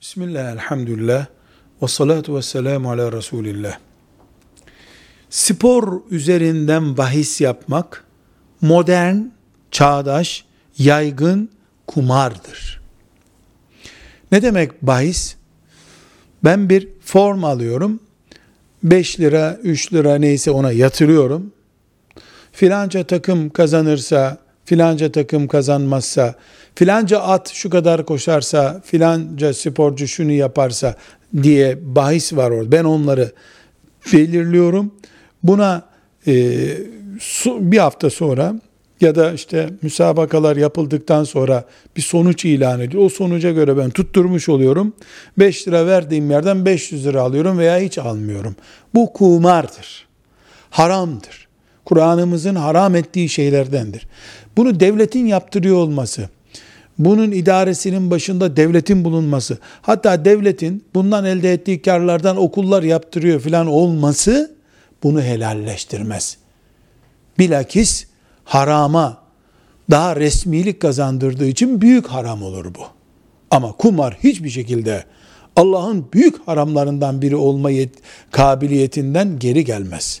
Bismillah, elhamdülillah, ve salatu ve selamu ala Resulillah. Spor üzerinden bahis yapmak, modern, çağdaş, yaygın kumardır. Ne demek bahis? Ben bir form alıyorum, 5 lira, 3 lira neyse ona yatırıyorum. Filanca takım kazanırsa, filanca takım kazanmazsa, filanca at şu kadar koşarsa, filanca sporcu şunu yaparsa diye bahis var orada. Ben onları belirliyorum. Buna e, bir hafta sonra ya da işte müsabakalar yapıldıktan sonra bir sonuç ilan ediyor. O sonuca göre ben tutturmuş oluyorum. 5 lira verdiğim yerden 500 lira alıyorum veya hiç almıyorum. Bu kumardır. Haramdır. Kur'an'ımızın haram ettiği şeylerdendir. Bunu devletin yaptırıyor olması, bunun idaresinin başında devletin bulunması, hatta devletin bundan elde ettiği karlardan okullar yaptırıyor filan olması bunu helalleştirmez. Bilakis harama daha resmilik kazandırdığı için büyük haram olur bu. Ama kumar hiçbir şekilde Allah'ın büyük haramlarından biri olma kabiliyetinden geri gelmez.